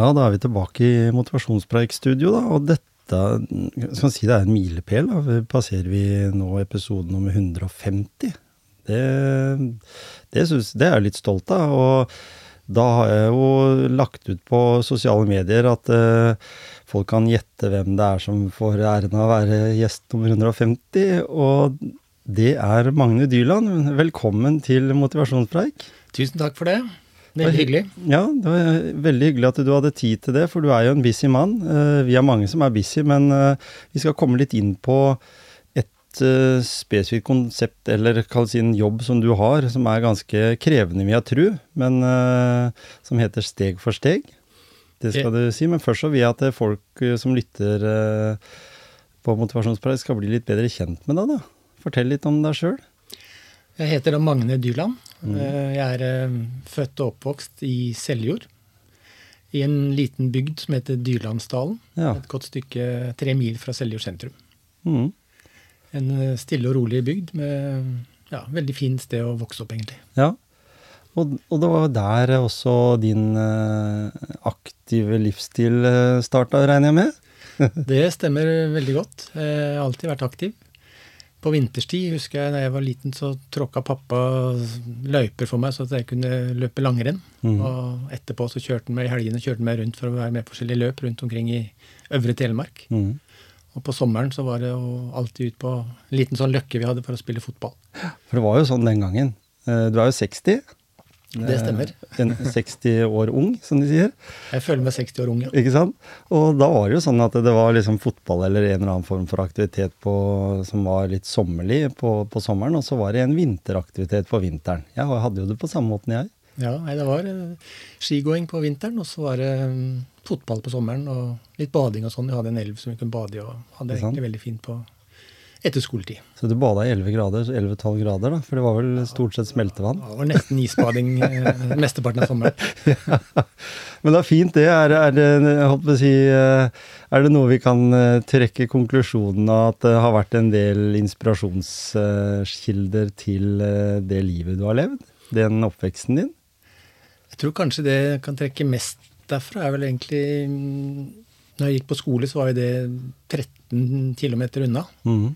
Ja, da er vi tilbake i motivasjonspreikstudio, da. Og dette skal man si det er en milepæl. Passerer vi nå episode nummer 150? Det, det, synes, det er jeg litt stolt av. Og da har jeg jo lagt ut på sosiale medier at uh, folk kan gjette hvem det er som får æren av å være gjest nummer 150. Og det er Magne Dyland. Velkommen til motivasjonspreik. Tusen takk for det. Veldig hyggelig. Ja, det var veldig hyggelig at du hadde tid til det, for du er jo en busy mann. Eh, Vi er mange som er busy, men eh, vi skal komme litt inn på et eh, spesifikt konsept, eller kall det en jobb som du har, som er ganske krevende, vil jeg tro, men som heter Steg for steg. Det skal du si, men først så vil jeg at folk som lytter på Motivasjonspreik, skal bli litt bedre kjent med deg, da. Fortell litt om deg sjøl. Jeg heter Magne Dyland. Mm. Eh, Jeg er eh, født og oppvokst i Seljord. I en liten bygd som heter Dyrlandsdalen. Ja. Et godt stykke tre mil fra Seljord sentrum. Mm. En eh, stille og rolig bygd med ja, veldig fint sted å vokse opp, egentlig. Ja. Og, og det var der også din aktive livsstil starta, regner jeg med? Det stemmer veldig godt. Jeg har alltid vært aktiv. På vinterstid husker jeg da jeg var liten, så tråkka pappa løyper for meg så at jeg kunne løpe langrenn. Mm. Og etterpå så kjørte han meg i helgene kjørte han meg rundt for å være med på forskjellige løp rundt omkring i Øvre Telemark. Mm. Og på sommeren så var det jo alltid ut på en liten sånn løkke vi hadde for å spille fotball. For det var jo sånn den gangen. Eh, Du er jo 60. Det stemmer. Eh, En 60 år ung, som de sier. Jeg føler meg 60 år ung, ja. Ikke sant? Og da var det jo sånn at det var liksom fotball eller en eller annen form for aktivitet på, som var litt sommerlig på, på sommeren, og så var det en vinteraktivitet på vinteren. Jeg hadde jo det på samme måten, jeg. Ja, nei, Det var eh, skigåing på vinteren, og så var det mm, fotball på sommeren og litt bading og sånn. Vi hadde en elv som vi kunne bade i, og hadde det egentlig veldig fint på etter skoletid. Så du bada i 11 grader, 11-12 grader, da? For det var vel stort sett smeltevann? Det var nesten isbading eh, mesteparten av sommeren. Men det er fint, det. Er, er, det, si, eh, er det noe vi kan eh, trekke konklusjonen av at det har vært en del inspirasjonskilder til det livet du har levd? Den oppveksten din? Jeg tror kanskje det kan trekke mest derfra, er vel egentlig mm, Når jeg gikk på skole, så var jo det 13 km unna. Mhm.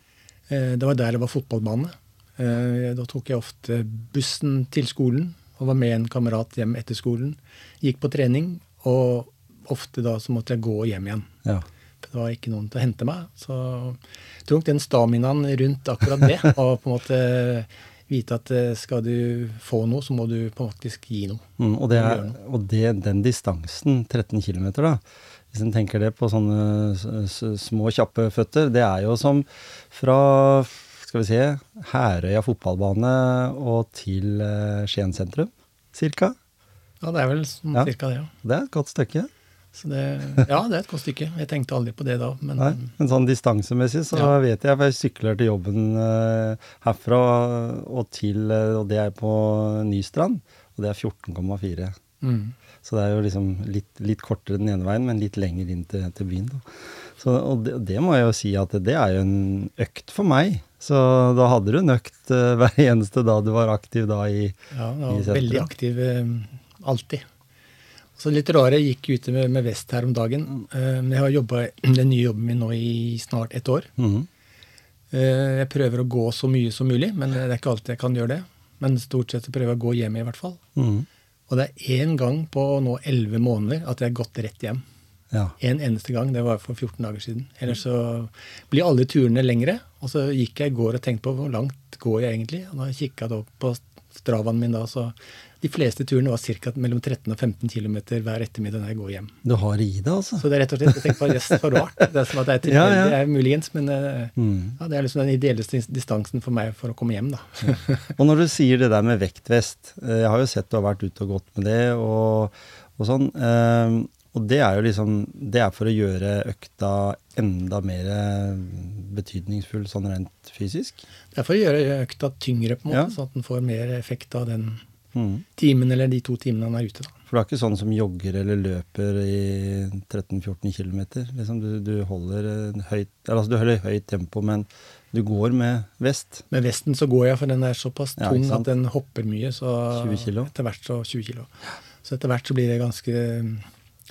Eh, Det var der det var fotballbane. Eh, Da tok jeg ofte bussen til skolen og var med en kamerat hjem etter skolen. Gikk på trening, og ofte da så måtte jeg gå hjem igjen. Ja. Det var ikke noen til å hente meg. Så jeg tror nok den staminaen rundt akkurat det, og på en måte vite at eh, skal du få noe, så må du faktisk gi noe. Mm, og det er, og det, den distansen, 13 km, da, hvis en tenker det på sånne små, kjappe føtter, det er jo som fra skal vi se, Herøya fotballbane og til eh, Skien sentrum, cirka. Ja, det er vel sånn Ja. cirka det, ja. Det er et godt stykke. Så det, ja, det er et godt stykke. Jeg tenkte aldri på det da, men Nei, men sånn distansemessig så Ja. vet jeg, for jeg sykler til jobben eh, herfra og til, eh, og det er på Nystrand, og det er 14,4. mm. Så det er jo liksom litt, litt kortere den ene veien, men litt lenger inn til, til byen. Da. Så, og det, det må jeg jo si at det er jo en økt for meg. Så da hadde du en økt uh, hver eneste da du var aktiv da i Ja, jeg var sentrum. veldig aktiv uh, alltid. Så litt rare, jeg gikk ute med, med vest her om dagen. Uh, jeg har jobba den nye jobben min nå i snart et år. Mhm. Eh, jeg prøver å gå så mye som mulig, men det er ikke alltid jeg kan gjøre det. Men stort sett prøver jeg å gå hjem, i hvert fall. Mhm. Og det er én gang på nå elleve måneder at jeg har gått rett hjem. Ja. En eneste gang. Det var for 14 dager siden. Ellers så blir alle turene lengre. Og så gikk jeg i går og tenkte på hvor langt går jeg egentlig. Og da kikka jeg opp på Stravaen min da, så de fleste turene var ca. mellom 13 og 15 km hver ettermiddag når jeg går hjem. Du har i det, altså? Så det er rett og slett, jeg tenker på, yes, for rart. Det er som at det er tilfeldig, Ja, ja. er muligens, men eh, Mm. ja, det er liksom den ideelleste distansen for meg for å komme hjem, da. Og når du sier det der med vektvest, eh, jeg har jo sett du har vært ute og gått med det og, og sånn, eh, og det er jo liksom, det er for å gjøre økta enda mer eh, betydningsfull sånn rent fysisk. Det er for å gjøre økta tyngre, på en måte, Ja. så at den får mer effekt av den Mm. timen eller de to timene han er ute. da. For du er ikke sånn som jogger eller løper i 13-14 km. Liksom du, du holder høyt, altså du holder høyt tempo, men du går med vest. Med vesten så går jeg, for den er såpass tung ja, at den hopper mye. Så 20 kilo? Etter hvert så 20 kilo. Så etter hvert så blir det ganske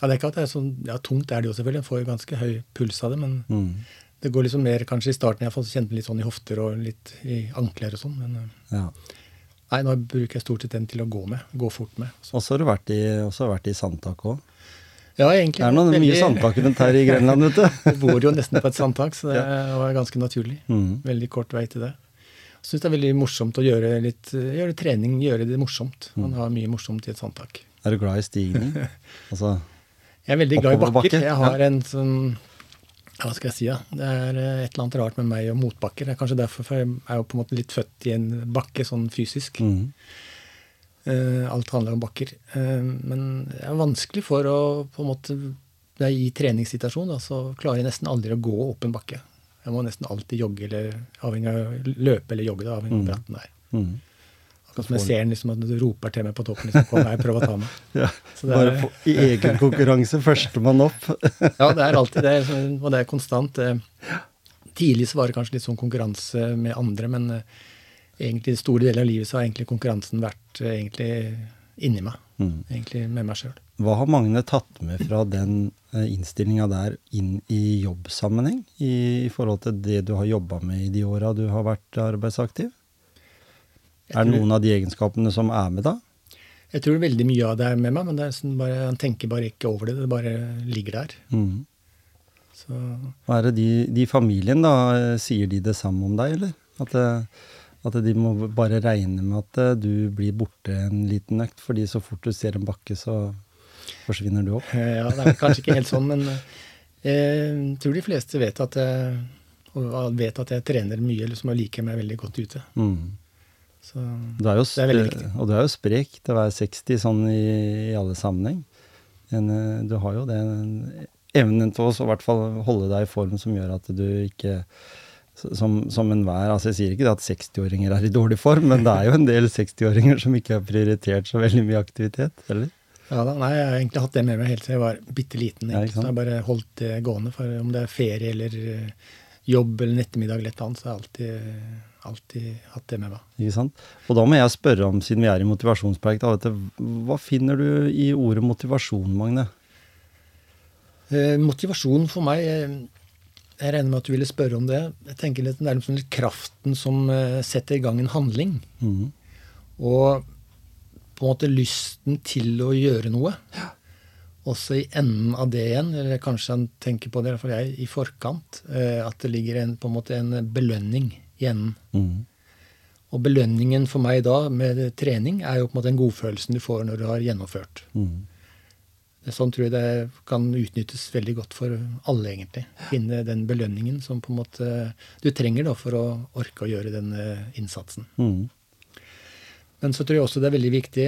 Ja, det er ikke at det er sånn Ja, tungt er det jo selvfølgelig. Jeg får jo ganske høy puls av det, men Mm. det går liksom mer kanskje i starten. Jeg har fått kjent litt sånn i hofter og litt i ankler og sånn. Men eh, Ja. nei, nå bruker jeg stort sett den til å gå med. Gå fort med. Og så har du vært i, vært i sandtak òg. ja, egentlig. Det er noen mye sandtak rundt her i Grenland, vet du. Jeg bor jo nesten på et sandtak, så det var ganske naturlig. Mm. Veldig kort vei til det. Jeg syns det er veldig morsomt å gjøre litt gjøre trening, gjøre det morsomt. Mm. Man har mye morsomt i et sandtak. Er du glad i stigning? Altså, Jeg er veldig glad i bakker. Jeg har en sånn ja, Hva skal jeg si, da? Det er eh, et eller annet rart med meg og motbakker. Det er kanskje derfor, for jeg er jo på en måte litt født i en bakke, sånn fysisk. mm. Uh, alt handler om bakker. Uh, men det er vanskelig for å på en måte jeg er i treningssituasjon, da, så klarer jeg nesten aldri å gå opp en bakke. Jeg må nesten alltid jogge, eller avhengig av løpe eller jogge, da, avhengig av Mm. der. er. Mm. Akkurat som jeg ser den liksom, at du roper til meg på toppen. Liksom, Kom her, prøv å ta meg. Ja, Så det bare er- få, I egen konkurranse, førstemann opp. Ja, det er alltid det, og det er konstant. Eh, Tidlig så var det kanskje litt sånn konkurranse med andre, men eh, egentlig store deler av livet så har egentlig konkurransen vært eh, egentlig inni meg. Mm. Egentlig med meg sjøl. Hva har Magne tatt med fra den innstillinga der inn i jobbsammenheng, i, i forhold til det du har jobba med i de åra du har vært arbeidsaktiv? Er det noen av de egenskapene som er med da? Jeg tror veldig mye av det er med meg, men det er sånn bare, han tenker bare ikke over det. Det bare ligger der. Mm. Så Hva er det de, de familien, da, eh, sier de det samme om deg, eller? At, at de må bare regne med at eh, du blir borte en liten økt, fordi så fort du ser en bakke, så forsvinner du opp? eh, ja, det er kanskje ikke helt sånn, men eh, jeg tror de fleste vet at jeg, vet at jeg trener mye, eller som liker meg veldig godt ute. Mm. Så Du er jo, Det er veldig viktig. og du er jo sprek til å være 60 sånn i, i alle sammenheng. Men eh, du har jo den evnen til å i hvert fall holde deg i form som gjør at du ikke som, som enhver altså Jeg sier ikke det at 60-åringer er i dårlig form, men det er jo en del 60-åringer som ikke har prioritert så veldig mye aktivitet, eller? Ja da, nei, jeg har egentlig hatt det med meg helt siden jeg var bitte liten. Ja, så jeg har bare holdt det gående. For om det er ferie eller eh, jobb eller en ettermiddag eller et annet, så har jeg alltid, alltid hatt det med meg. Ikke sant? Og da må jeg spørre om, siden vi er i motivasjonspreik, du, hva finner du i ordet motivasjon, Magne? Eh, motivasjon for meg eh, Jeg regner med at du ville spørre om det. Jeg tenker litt, er liksom litt kraften som eh, setter i gang en handling. Mm. Og på en måte lysten til å gjøre noe. Også i enden av det igjen, eller kanskje han tenker på det, i hvert fall jeg, i forkant, eh, at det ligger en, på en måte en belønning enden. Mhm. Og belønningen for meg da med trening er jo på en måte den godfølelsen du får når du har gjennomført. Mm. Sånn tror jeg det kan utnyttes veldig godt for alle, egentlig. Finne den belønningen som på en måte du trenger da for å orke å gjøre den eh, innsatsen. Mm. Men så tror jeg også det er veldig viktig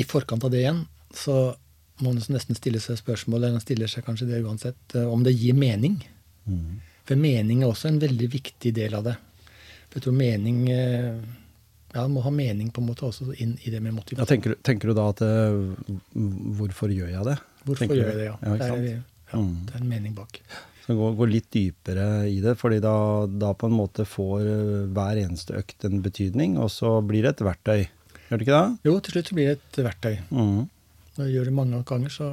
i forkant av det igjen, så må man nesten stille seg spørsmål, eller man stiller seg kanskje det uansett, eh, om det gir mening. Mhm. For mening er også en veldig viktig del av det. For jeg tror mening eh, Ja, må ha mening på en måte også inn i det med Ja, tenker, du- tenker du da at eh, Hvorfor gjør jeg det? Hvorfor tenker gjør jeg det, ja. Ja, det, er, ja Mm. det er en mening bak. Så gå, gå litt dypere i det, fordi da, da på en måte får eh, hver eneste økt en betydning, og så blir det et verktøy. Gjør det ikke det? Jo, til slutt blir det et verktøy. Mm. Når du gjør det mange ganger, så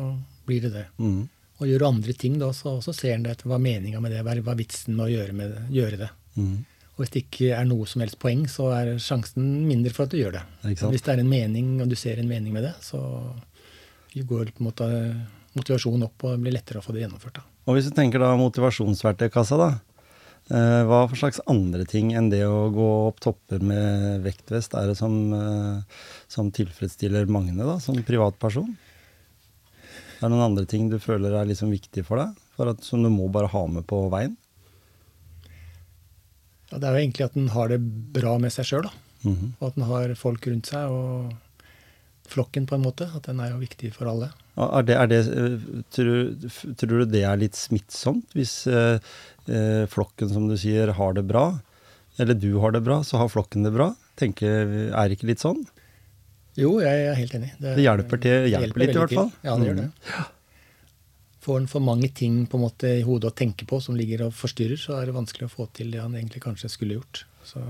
blir det det. Mhm. Og gjør andre ting, da, så, så ser en det etter hva meninga med det, hva er vitsen med å gjøre, med det, gjøre det. Mm. Og hvis det ikke er noe som helst poeng, så er sjansen mindre for at du gjør det. Ikke? Hvis det er en mening, og du ser en mening med det, så går på en måte motivasjonen opp, og det blir lettere å få det gjennomført. da. Og hvis du tenker da motivasjonsverktøykassa, da. Eh, hva for slags andre ting enn det å gå opp topper med vektvest er det som, eh, som tilfredsstiller Magne da, som privatperson? Er det noen andre ting du føler er liksom viktig for deg, for at, som du må bare ha med på veien? Ja, det er jo egentlig at en har det bra med seg sjøl, Mm -hmm. Og at en har folk rundt seg, og flokken, på en måte. At den er jo viktig for alle. Er det, er det, eh, tror, tror du det er litt smittsomt, hvis eh, eh, flokken, som du sier, har det bra? Eller du har det bra, så har flokken det bra? Tenker, Er det ikke litt sånn? Jo, jeg er helt enig. Det hjelper til- hjelper litt i hvert fall. Ja, det gjør Mm. det. Får en for mange ting på en måte i hodet å tenke på som ligger og forstyrrer, så er det vanskelig å få til det han egentlig kanskje skulle gjort. Så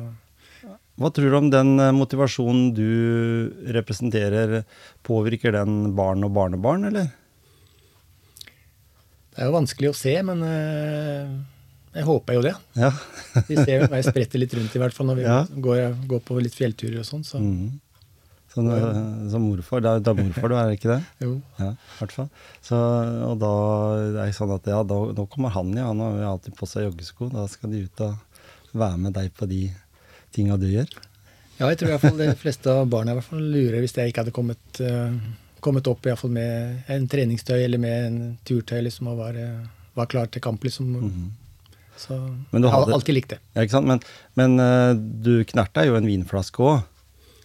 Hva tror du om den eh, motivasjonen du representerer, påvirker den barn og barnebarn, eller? det er jo vanskelig å se, men eh, jeg håper jo det. Ja. Vi ser meg sprette litt rundt, i hvert fall når vi Ja. går, går på litt fjellturer og sånn. Så Mhm. Som, som morfar. Det er, det er morfar du er, ikke det? jo. Ja, i hvert fall. Så, og da er det sånn at ja, da, nå kommer han, ja. Han har alltid på seg joggesko. Da skal de ut og være med deg på de tinga du gjør. Ja, jeg tror i hvert fall de fleste av barna i hvert fall lurer hvis jeg ikke hadde kommet, eh, kommet opp i hvert fall med en treningstøy eller med en turtøy liksom, og var, eh, var klar til kamp. liksom. Mhm. Så Men jeg har alltid likt det. Ja, ikke sant? Men, men eh, du knerta jo en vinflaske òg.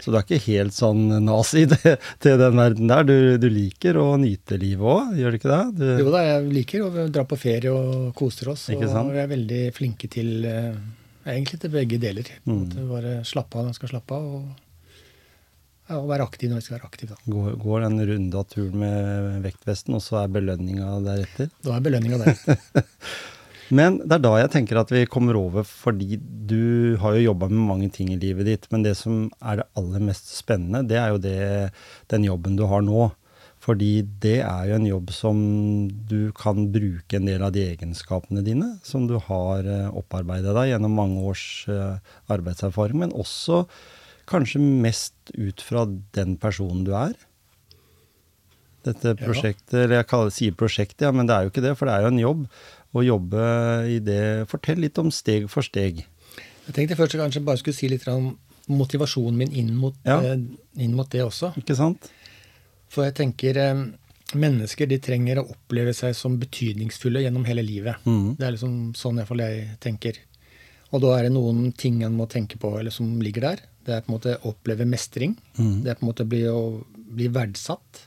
Så du er ikke helt sånn nazi til, til den verden der. Du, du liker å nyte livet òg, gjør du ikke det? Du, Jo da, jeg liker å dra på ferie og koser oss. Ikke og vi er veldig flinke til eh, egentlig til begge deler. Mm. måte Bare slappe av når vi skal slappe av, og, ja, og være aktiv når vi skal være aktiv. Da. går, går den runde av turen med vektvesten, og så er belønninga deretter. Da er belønninga der. Men det er da jeg tenker at vi kommer over, fordi du har jo jobba med mange ting i livet ditt, men det som er det aller mest spennende, det er jo det, den jobben du har nå. Fordi det er jo en jobb som du kan bruke en del av de egenskapene dine, som du har opparbeida deg gjennom mange års eh, arbeidserfaring, men også kanskje mest ut fra den personen du er. Dette prosjektet, eller jeg kaller, sier prosjekt, ja, men det er jo ikke det, for det er jo en jobb å jobbe i det Fortell litt om steg for steg. Jeg tenkte først jeg kanskje bare skulle si litt om motivasjonen min inn mot, Ja. eh, inn mot det også. Ikke sant? For jeg tenker eh, mennesker de trenger å oppleve seg som betydningsfulle gjennom hele livet. Mm. Det er liksom sånn iallfall jeg tenker. Og da er det noen ting en må tenke på, eller som ligger der. Det er på en måte å oppleve mestring. Mm. Det er på en måte bli, å bli verdsatt.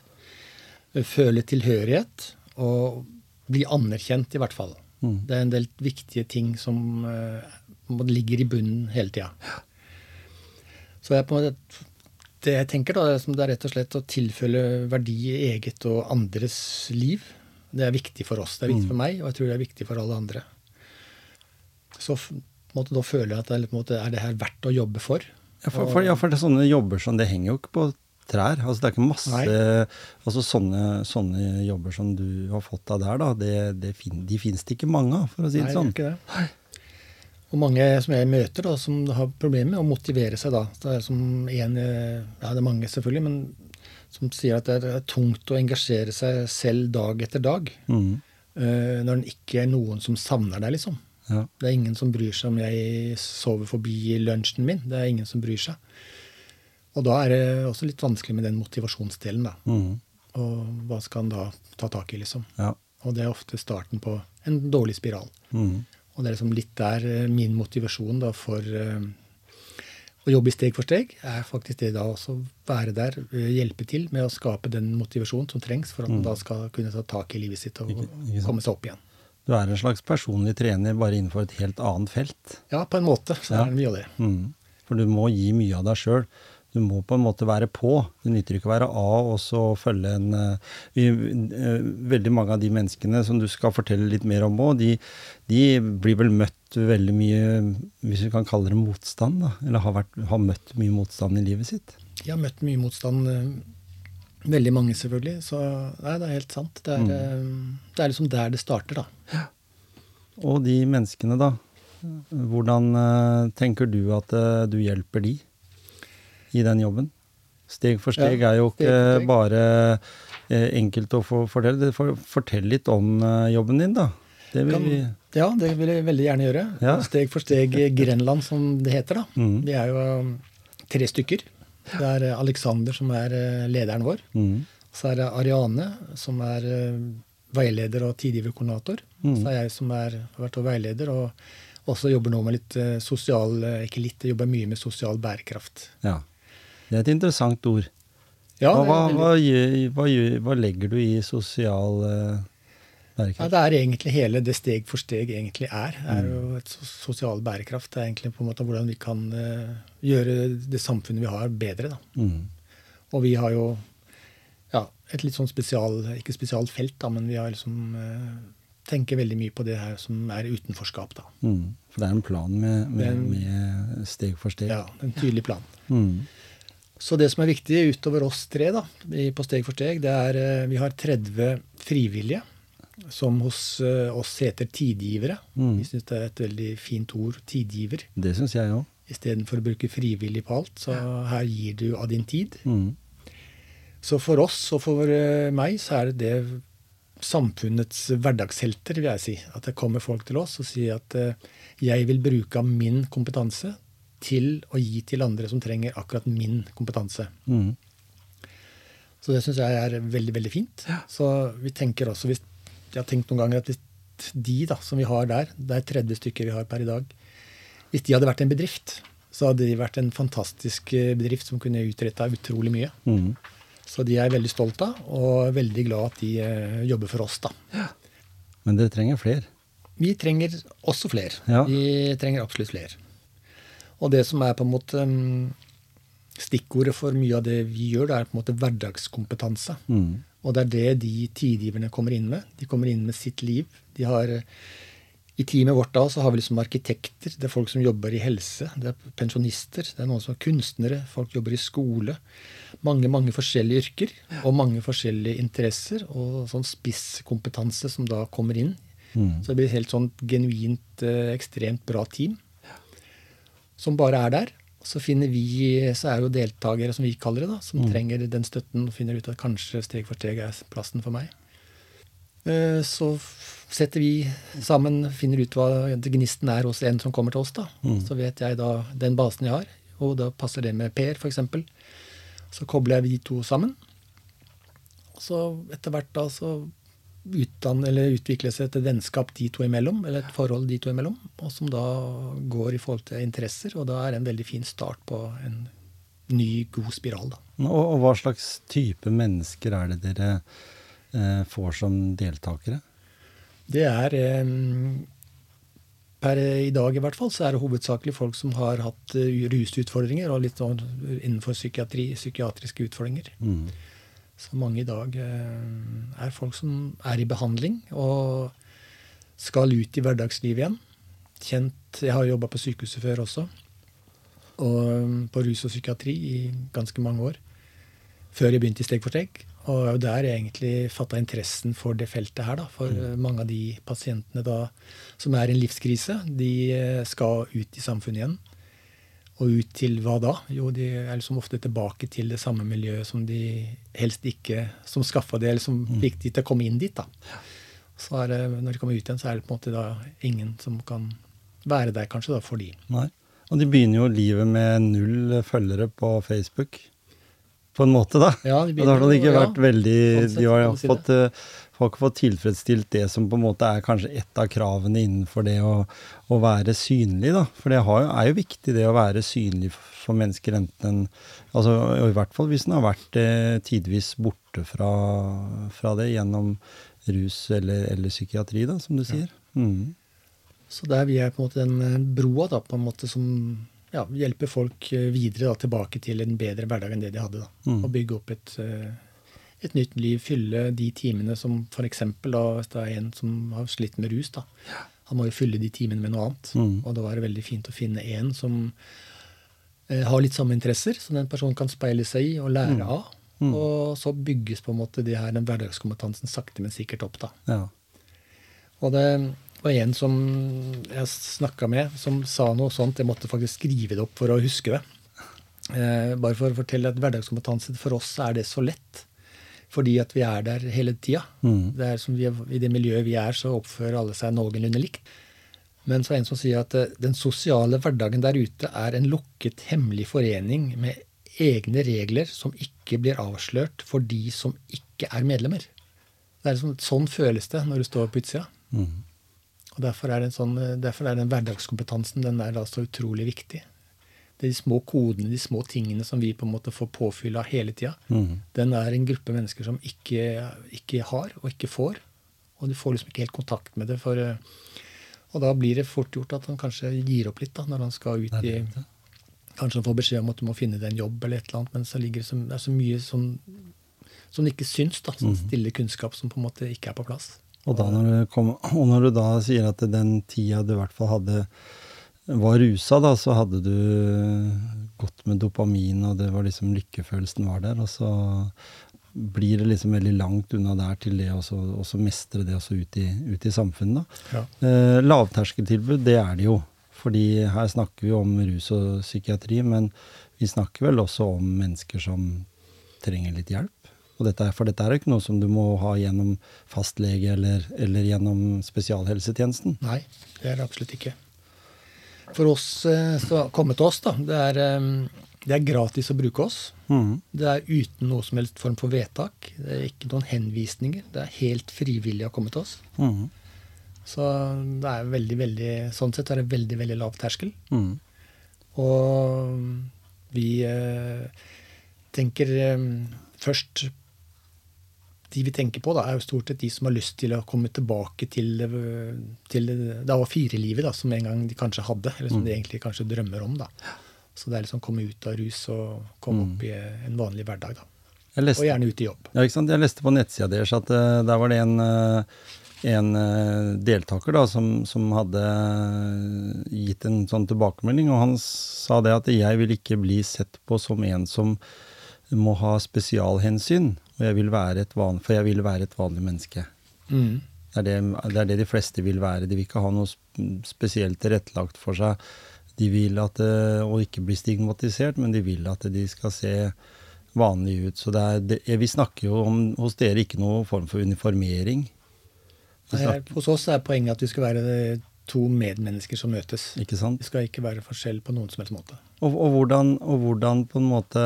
Føle tilhørighet. Og bli anerkjent, i hvert fall. Mm. Det er en del viktige ting som eh, ligger i bunnen hele tida. Så jeg på en måte, det jeg tenker, da, det er rett og slett å tilfelle verdi i eget og andres liv. Det er viktig for oss. Det er viktig for meg, og jeg tror det er viktig for alle andre. Så på en måte, da føler jeg at det er, på en måte, er det her verdt å jobbe for. Ja, for, for, ja, for det er sånne jobber som det henger jo ikke på trær. Altså, det er ikke masse altså, sånne, sånne jobber som du har fått av der, da, det, det fin, de fins det ikke mange av, for å si Nei, det det sånn. gjør ikke det. Og mange som jeg møter, da, som har problemer med å motivere seg. da. Det er som en, eh, ja, det er mange selvfølgelig, men som sier at det er tungt å engasjere seg selv dag etter dag. Mm. eh, når det ikke er noen som savner deg, liksom. Ja. Det er ingen som bryr seg om jeg sover forbi lunsjen min. Det er ingen som bryr seg. Og da er det også litt vanskelig med den motivasjonsdelen, da. Mm. Og hva skal en da ta tak i, liksom. ja. Og det er ofte starten på en dårlig spiral. Mm. Og det er liksom litt der eh, min motivasjon da for eh, å jobbe steg for steg, er faktisk det da også være der, eh, hjelpe til med å skape den motivasjonen som trengs for at man da skal kunne ta tak i livet sitt og Mm. Ikke- ikke komme seg opp igjen. Du er en slags personlig trener bare innenfor et helt annet felt. Ja, på en måte så Ja. er det mye av det. Mm. For du må gi mye av deg sjøl. Du må på en måte være på. Det nytter ikke å være av og så følge en eh, vi, eh, Veldig mange av de menneskene som du skal fortelle litt mer om òg, de, de blir vel møtt veldig mye, hvis vi kan kalle det motstand, da. Eller har, vært, har møtt mye motstand i livet sitt. De har møtt mye motstand. eh, Veldig mange, selvfølgelig. Så nei, det er helt sant. Det er, Mm. eh, det er liksom der det starter, da. Og de menneskene, da. Hvordan eh, tenker du at eh, du hjelper de i den jobben? Steg for steg Ja, er jo ikke steg. bare eh, enkelt å få fortelle. Fortell litt om eh, jobben din, da. Det vil vi Ja, det vil jeg veldig gjerne gjøre. Ja. Steg for steg Grenland, som det heter. da. Mm. Vi er jo um, tre stykker. Det er eh, Alexander som er eh, lederen vår. Mm. Så er det Ariane som er eh, veileder og tidgiverkoordinator. Mm. Så er jeg som er, har vært veileder og også jobber nå med litt eh, sosial eh, Ikke litt, jeg jobber mye med sosial bærekraft. Ja. Det er et interessant ord. Ja, hva, hva, hva, hva, hva legger du i sosial bærekraft? Ja, det er egentlig hele det steg for steg egentlig er. er jo et sosial bærekraft. Det er egentlig på en måte hvordan vi kan eh, gjøre det samfunnet vi har, bedre. da. Mm. Og vi har jo ja, et litt sånn spesial, ikke spesialt felt, da, men vi har liksom eh, tenker veldig mye på det her som er utenforskap. da. Mm. For det er en plan med, med, med steg for steg. Ja, En tydelig plan. Mm. Så det som er viktig utover oss tre da, på Steg for steg, det er eh, vi har 30 frivillige, som hos eh, oss heter tidgivere. Mm. Vi syns det er et veldig fint ord, tidgiver. Det syns jeg òg. Istedenfor å bruke frivillig på alt. Så her gir du av din tid. Mm. Så for oss og for eh, meg så er det det samfunnets hverdagshelter, vil jeg si. At det kommer folk til oss og sier at jeg vil bruke av min kompetanse til å gi til andre som trenger akkurat min kompetanse. Mm. Så det syns jeg er veldig, veldig fint. Så vi tenker også, hvis, jeg har tenkt noen ganger at hvis de da, som vi har der, det er 30 stykker vi har per i dag, hvis de hadde vært en bedrift, så hadde de vært en fantastisk eh, bedrift som kunne utretta utrolig mye. Mm. Så de er jeg veldig stolt av, og veldig glad at de eh, jobber for oss, da. Men dere trenger flere. Vi trenger også flere. Ja. Vi trenger absolutt flere. Og det som er på en måte mm, stikkordet for mye av det vi gjør, det er på en måte hverdagskompetanse. Mm. Og det er det de tidgiverne kommer inn med. De kommer inn med sitt liv. De har, I teamet vårt da så har vi liksom arkitekter, det er folk som jobber i helse, det er pensjonister, det er noen som er kunstnere, folk jobber i skole. Mange mange forskjellige yrker og mange forskjellige interesser og sånn spisskompetanse som da kommer inn. Mm. Så det blir et helt sånn genuint, eh, ekstremt bra team som bare er der. Så finner vi, så er det jo deltakere, som vi kaller det, da, som trenger den støtten og finner ut at kanskje steg for steg er plassen for meg. Eh, Så setter vi sammen, finner ut hva gnisten er hos en som kommer til oss. da. Så vet jeg da den basen jeg har, og da passer det med Per f.eks. Så kobler jeg de to sammen. Så etter hvert da så utdanne, eller utvikle seg et vennskap de to imellom, eller et forhold de to imellom, og som da går i forhold til interesser, og da er det en veldig fin start på en ny, god spiral. da. Og, og hva slags type mennesker er det dere eh, får som deltakere? Det er eh, Per i dag i hvert fall så er det hovedsakelig folk som har hatt eh, rusutfordringer og litt sånn innenfor psykiatri, psykiatriske utfordringer. Mm. Så mange i dag eh, er folk som er i behandling og skal ut i hverdagslivet igjen. Kjent Jeg har jobba på sykehuset før også. Og um, på rus og psykiatri i ganske mange år. Før jeg begynte i Steg for steg. Og det er jo der jeg egentlig fatta interessen for det feltet her. da, For mm. mange av de pasientene da som er i en livskrise, de eh, skal ut i samfunnet igjen. Og ut til hva da? Jo, de er liksom ofte tilbake til det samme miljøet som de helst ikke Som skaffa det, eller som fikk de til å komme inn dit. da. Så det, når de kommer ut igjen, så er det på en måte da ingen som kan være der, kanskje, da, for de. Nei. Og de begynner jo livet med null følgere på Facebook. På en måte, da. Ja, de Og da har det begynner ikke vært vært veldig Sånn sett De har fått si eh, har fått tilfredsstilt det som på en måte er kanskje ett av kravene innenfor det å, å være synlig, da. For det har er jo viktig, det å være synlig for mennesker, enten en Altså og i hvert fall hvis en har vært eh, tidvis borte fra, fra det gjennom rus eller, eller psykiatri, da, som du sier. Mm. Så der vi er på en måte den eh, broa da, på en måte som ja, hjelper folk eh, videre da, tilbake til en bedre hverdag enn det de hadde. da. Mm. Og bygge opp et, eh, et nytt liv, fylle de timene som f.eks. hvis det er en som har slitt med rus. da. Han må jo fylle de timene med noe annet. Mm. Og da var det veldig fint å finne en som eh, har litt samme interesser, som den personen kan speile seg i og lære av. Mm. Og så bygges på en måte det her, den hverdagskompetansen sakte, men sikkert opp. da. Ja. Og det var en som jeg snakka med, som sa noe sånt. Jeg måtte faktisk skrive det opp for å huske det. Eh, bare for å fortelle at hverdagskompetanse for oss er det så lett. Fordi at vi er der hele tida. Mm. Det er som vi I det miljøet vi er, så oppfører alle seg noenlunde likt. Men så er det en som sier at eh, den sosiale hverdagen der ute er en lukket, hemmelig forening med egne regler som ikke blir avslørt for de som ikke er medlemmer. Det er sånn, sånn føles det når du står på utsida. Mm. Og derfor er, sånn, derfor er den hverdagskompetansen den er da så utrolig viktig. De små kodene, de små tingene som vi på en måte får påfyll av hele tida. Mm. Den er en gruppe mennesker som ikke, ikke har og ikke får. Og du får liksom ikke helt kontakt med det. For, eh, og da blir det fort gjort at han kanskje gir opp litt da, når han skal ut i Kanskje han får beskjed om at du må finne deg en jobb, eller et eller annet, men så ligger det så, det er så mye som, som ikke syns. da, Sånn stille kunnskap som på en måte ikke er på plass. Og, da når du kom, og når du da sier at den tida du i hvert fall hadde var rusa, da, så hadde du gått med dopamin, og det var liksom lykkefølelsen var der. Og så blir det liksom veldig langt unna der til det å mestre det også ut i, ut i samfunnet. Ja. Eh, lavterskeltilbud, det er det jo. Fordi her snakker vi om rus og psykiatri, men vi snakker vel også om mennesker som trenger litt hjelp. Dette for dette er ikke noe som du må ha gjennom fastlege eller, eller gjennom spesialhelsetjenesten. Nei, det er det absolutt ikke. For oss så komme til oss, da, det er, eh, det er gratis å bruke oss. Mm. Det er uten noe som helst form for vedtak. Det er ikke noen henvisninger. Det er helt frivillig å komme til oss. Mm. Så det er veldig, veldig, sånn sett er det veldig veldig lav terskel. Mm. Og vi eh, tenker eh, først De vi tenker på, da, er jo stort sett de som har lyst til å komme tilbake til, til det A4-livet som en gang de kanskje hadde, eller som de egentlig kanskje drømmer om. da. Så det er liksom komme ut av rus og komme opp i en vanlig hverdag. da. Leste, Og gjerne ut i jobb. ja, ikke sant? Jeg leste på nettsida deres at uh, der var det en, uh, en uh, deltaker da, som, som hadde gitt en sånn tilbakemelding, og han sa det at jeg vil ikke bli sett på som en som må ha spesialhensyn, og jeg vil være et van, for jeg vil være et vanlig menneske. Mm. Det er det, det er det de fleste vil være. De vil ikke ha noe spesielt tilrettelagt for seg. De vil at, eh, og ikke bli stigmatisert, men de vil at de skal se vanlige ut. Så det er, vi snakker jo om hos dere ikke noe form for uniformering. Nei, Hos oss er poenget at vi skal være eh, to medmennesker som møtes. ikke sant? Det skal ikke være forskjell på noen som helst måte. Og, og, hvordan, og hvordan på en måte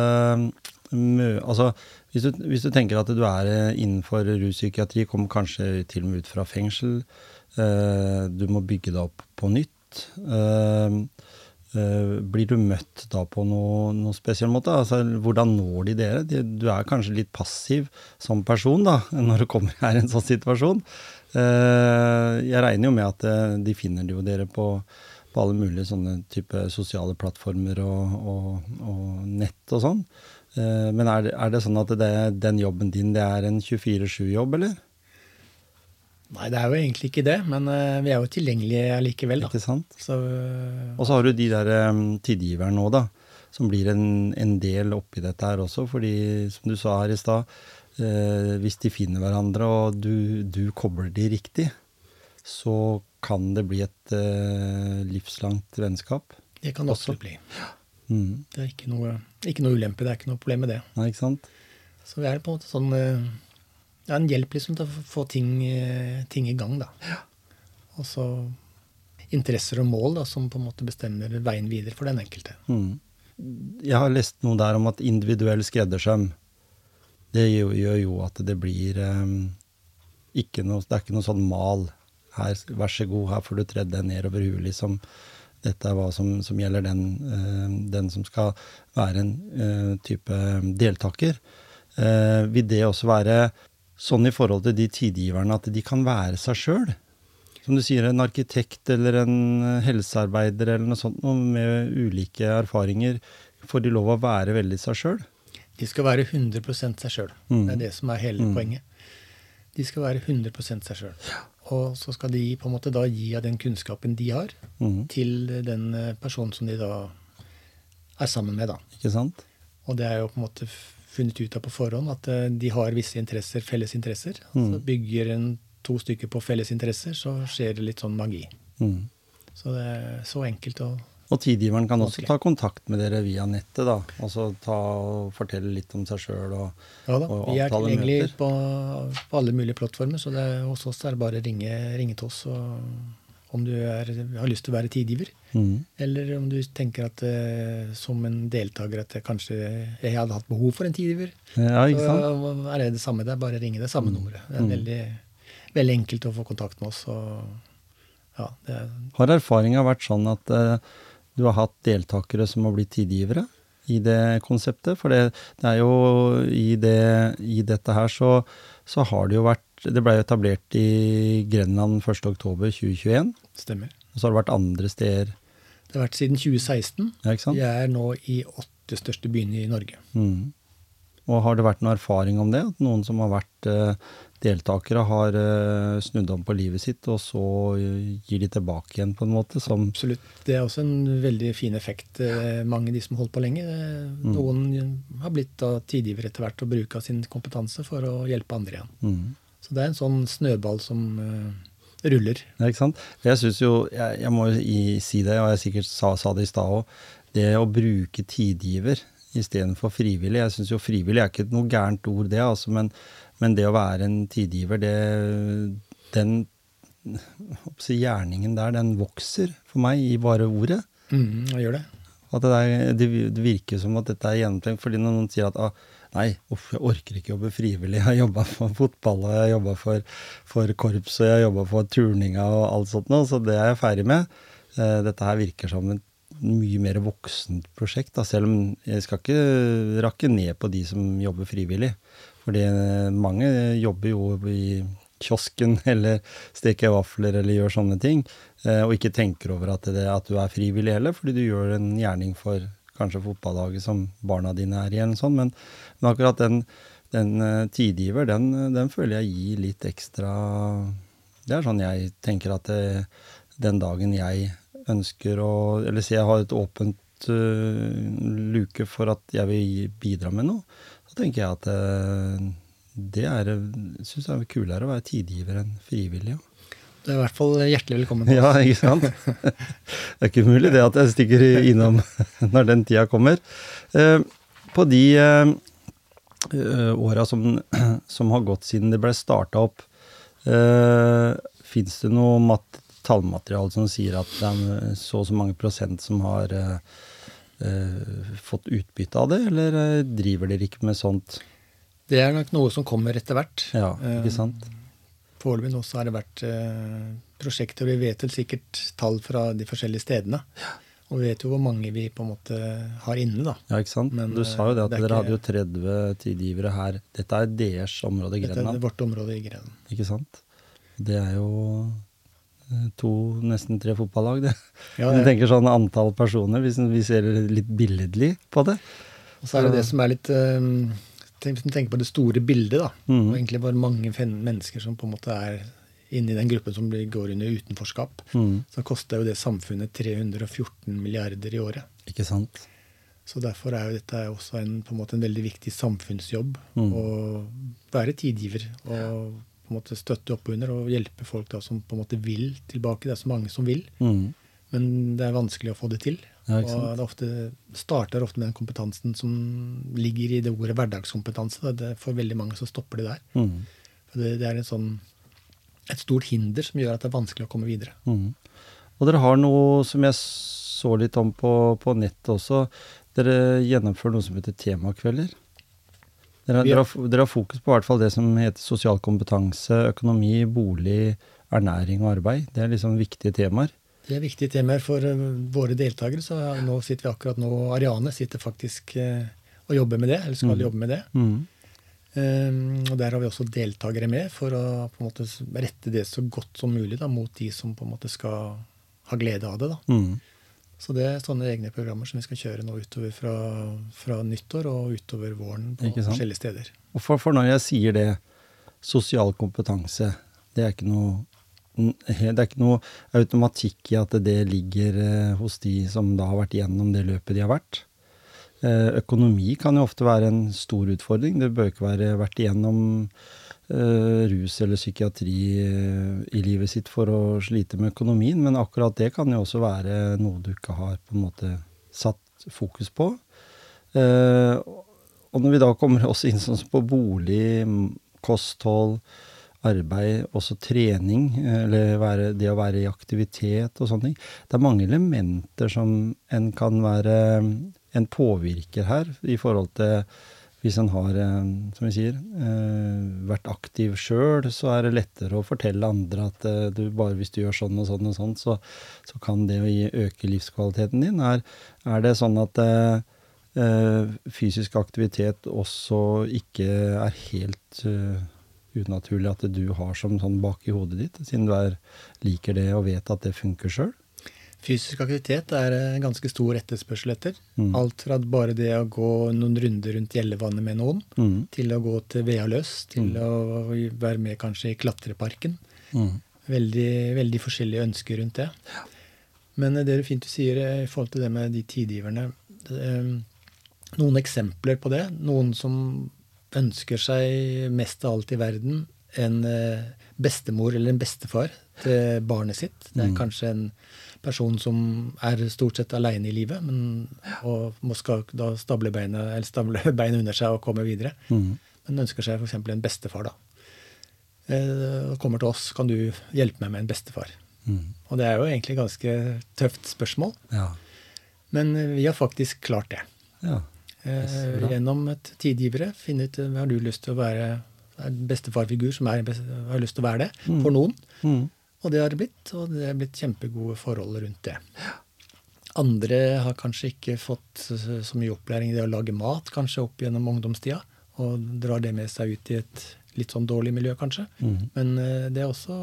altså, hvis, du, hvis du tenker at du er eh, innenfor ruspsykiatri, kommer kanskje til og med ut fra fengsel, eh, du må bygge deg opp på nytt. Eh, blir du møtt da på noe, noe spesiell måte? Altså, hvordan når de dere? De, du er kanskje litt passiv som person da, når du kommer her i en sånn situasjon. Jeg regner jo med at de finner jo dere på, på alle mulige sånne type sosiale plattformer og, og, og nett og sånn. Eh, Men er det, er det sånn at det, den jobben din det er en 24-7-jobb, eller? Nei, det er jo egentlig ikke det, men eh, vi er jo tilgjengelige likevel, da. Ikke sant? Så, eh, Og så har du de der um, tidgiverne nå, da. Som blir en, en del oppi dette her også. Fordi, som du sa her i stad, eh, hvis de finner hverandre og du, du kobler de riktig, så kan det bli et eh, livslangt vennskap. det kan det også bli. Mm. Det er ikke noe, ikke noe ulempe, det er ikke noe problem med det. Nei, ikke sant? Så vi er på en måte sånn eh, Det er en hjelp liksom til å få ting, eh, ting i gang, da. Ja. Og så interesser og mål da, som på en måte bestemmer veien videre for den enkelte. Mm. Jeg har lest noe der om at individuell skreddersøm, det gjør, gjør jo at det blir um, ikke noe, Det er ikke noe sånn mal. Her, vær så god, her får du tredd deg nedover huet, liksom. Dette er hva som, som gjelder den, eh, den som skal være en eh, type deltaker. Eh, vil det også være sånn i forhold til de tidgiverne at de kan være seg sjøl? Som du sier, en arkitekt eller en helsearbeider eller noe sånt med ulike erfaringer. Får de lov å være veldig seg sjøl? De skal være 100 seg sjøl. Mm. Det er det som er hele Mm. poenget. De skal være 100% seg sjøl. Og så skal de på en måte da gi av den kunnskapen de har, mm. til den eh, personen som de da er sammen med. da. Ikke sant? Og det er jo på en måte funnet ut av på forhånd at eh, de har visse interesser, felles interesser. Mm. Så bygger en to stykker på felles interesser, så skjer det litt sånn magi. Mm. Så det er så enkelt å Og tidgiveren kan også ta kontakt med dere via nettet, da. Og så ta og fortelle litt om seg sjøl og Ja da, Og vi er tilgjengelige på, på alle mulige plattformer, så det, er- hos oss er det bare å ringe, ringe til oss og, om du er, har lyst til å være tidgiver. Mm. Eller om du tenker at eh, som en deltaker at jeg kanskje jeg hadde hatt behov for en tidgiver. Ja, ikke sant? Så er det det samme. Det er bare å ringe det samme nummeret. Det er Mm. veldig, veldig enkelt å få kontakt med oss. Og ja, det er, Har erfaringa vært sånn at eh, du har hatt deltakere som har blitt tidgivere i det konseptet? For det, det er jo i, det, i dette her så, så har det jo vært Det ble jo etablert i Grenland 1.10.2021. stemmer. Og så har det vært andre steder. Det har vært siden 2016. Ja, ikke sant? Jeg er nå i åtte største byene i Norge. Mm. Og har det vært noe erfaring om det? At noen som har vært eh, deltakere, har eh, snudd om på livet sitt, og så eh, gir de tilbake igjen, på en måte? Som, Absolutt. Det er også en veldig fin effekt. Eh, Mange av de som har holdt på lenge, Mm. noen har blitt da tidgivere etter hvert og bruker sin kompetanse for å hjelpe andre igjen. mm. Så det er en sånn snøball som ruller. Ja, ikke sant? Jeg synes jo, jeg, jeg må si det, og jeg sikkert sa, sa det i stad òg, det å bruke tidgiver istedenfor frivillig. Jeg syns jo frivillig er ikke noe gærent ord, det, altså, men, men det å være en tidgiver, det, den si, gjerningen der, den vokser for meg i bare ordet. Mm, gjør det? At det, der, det, det virker som at dette er gjennomtenkt. fordi når noen sier at ah, nei, uff, jeg orker ikke jobbe frivillig, jeg har jobba for fotball, og jeg har jobba for, for korps, og jeg har jobba for turninga og alt sånt noe, så det er jeg ferdig med. Eh, dette her virker som et mye mer voksent prosjekt, da, selv om jeg skal ikke rakke ned på de som jobber frivillig. Fordi mange jobber jo i kiosken eller steker vafler eller gjør sånne ting, eh, og ikke tenker over at, det, at du er frivillig heller, fordi du gjør en gjerning for kanskje fotballaget som barna dine er i, eller sånn, men, men akkurat den, den eh, tidgiver, den, den føler jeg gir litt ekstra. Det er sånn jeg tenker at det, den dagen jeg ønsker å Eller si jeg har et åpent uh, luke for at jeg vil bidra med noe, så tenker jeg at eh, det er synes jeg er kulere å være tidgiver enn frivillig. Ja. Det er i hvert fall hjertelig velkommen. Ja, ikke sant? Det er ikke mulig det at jeg stikker innom når den tida kommer. Eh, På de eh, åra som, som har gått siden det ble starta opp, fins det noe mat tallmateriale som sier at det er så og så mange prosent som har eh, eh, fått utbytte av det, eller eh, driver dere ikke med sånt? Det er nok noe som kommer etter hvert. Ja, ikke Eh, sant? Foreløpig nå så har det vært eh, prosjekter, og vi vet vel sikkert tall fra de forskjellige stedene. Og vi vet jo hvor mange vi på en måte har inne, da. Ja, ikke sant? Men, du sa jo det at det er dere ikke- hadde jo 30 tidgivere her. Dette er deres område, Dette er vårt område i Grenland. Ikke sant? Det er jo eh, to, nesten tre fotballag, det. Ja, Jeg tenker sånn antall personer, hvis vi ser litt billedlig på det. Og så er det det som er litt eh, Hvis en tenker på det store bildet, da. Mm. Og egentlig bare mange mennesker som på en måte er inne i den gruppen som går under utenforskap. Mm. Så koster jo det samfunnet 314 milliarder i året. Ikke sant? Så derfor er jo dette også en, på en en veldig viktig samfunnsjobb. Mm. Å være tidgiver og på en måte støtte opp under og hjelpe folk da som på en måte vil tilbake. Det er så mange som vil, Mm. men det er vanskelig å få det til. Ja, og det ofte, starter ofte med den kompetansen som ligger i det ordet hverdagskompetanse. Da. Det for veldig mange så stopper det der. Mm. For det, det er en sånn, et stort hinder som gjør at det er vanskelig å komme videre. Mm. Og dere har noe som jeg så litt om på, på nettet også. Dere gjennomfører noe som heter temakvelder. Dere, dere, har- dere har fokus på hvert fall det som heter sosial kompetanse, økonomi, bolig, ernæring og arbeid. Det er liksom viktige temaer. Det er viktige temaer for eh, våre deltakere. Så nå sitter vi akkurat nå Ariane sitter faktisk eh, og jobber med det, eller skal Mm. jobbe med det. Mm. Um, og der har vi også deltakere med for å på en måte rette det så godt som mulig da, mot de som på en måte skal ha glede av det. da. Mm. Så det er sånne egne programmer som vi skal kjøre nå utover fra, fra nyttår og utover våren på forskjellige steder. Og for, for når jeg sier det, sosial kompetanse, det er ikke noe det er ikke noe automatikk i at det ligger eh, hos de som da har vært gjennom det løpet de har vært. Eh, Økonomi kan jo ofte være en stor utfordring. Det bør ikke være vært igjennom rus eller psykiatri eh, i livet sitt for å slite med økonomien, men akkurat det kan jo også være noe du ikke har på en måte satt fokus på. Eh, og når vi da kommer også inn sånn på bolig, kosthold, arbeid, også trening, eller være, det å være i aktivitet og sånne ting. Det er mange elementer som en kan være en påvirker her, i forhold til hvis en har, eh, som vi sier, eh, vært aktiv sjøl, så er det lettere å fortelle andre at eh, du, bare hvis du gjør sånn og sånn og sånn, så, så kan det øke livskvaliteten din. Er, er det sånn at fysisk aktivitet også ikke er helt unaturlig at du har som sånn bak i hodet ditt, siden du er, liker det og vet at det funker sjøl? Fysisk aktivitet er en ganske stor etterspørsel etter. Mm. Alt fra bare det å gå noen runder rundt Gjellevannet med noen, mm. til å gå til Vealøs, til mm. å være med kanskje i klatreparken. Mm. Veldig, veldig, forskjellige ønsker rundt det. Men det er fint du sier i forhold til det med de tidgiverne. Eh, noen eksempler på det. Noen som ønsker seg mest av alt i verden en eh, bestemor eller en bestefar til barnet sitt. Det er mm. kanskje en person som er stort sett aleine i livet, men, og må skal da stable beinet, eller stable under seg og komme videre. Mm. Men ønsker seg f.eks. en bestefar. da. Eh, kommer til oss, kan du hjelpe meg med en bestefar? Mm. Og det er jo egentlig et ganske tøft spørsmål, ja. men vi har faktisk klart det. Ja. Eh, gjennom et tidgivere finne ut har du lyst til å være en bestefarfigur som er, har lyst til å være det mm. for noen. Mm. Og det har det blitt, og det er blitt kjempegode forhold rundt det. Andre har kanskje ikke fått så mye opplæring i det å lage mat, kanskje opp gjennom ungdomstida, og drar det med seg ut i et litt sånn dårlig miljø, kanskje. Mm. Men eh, det er også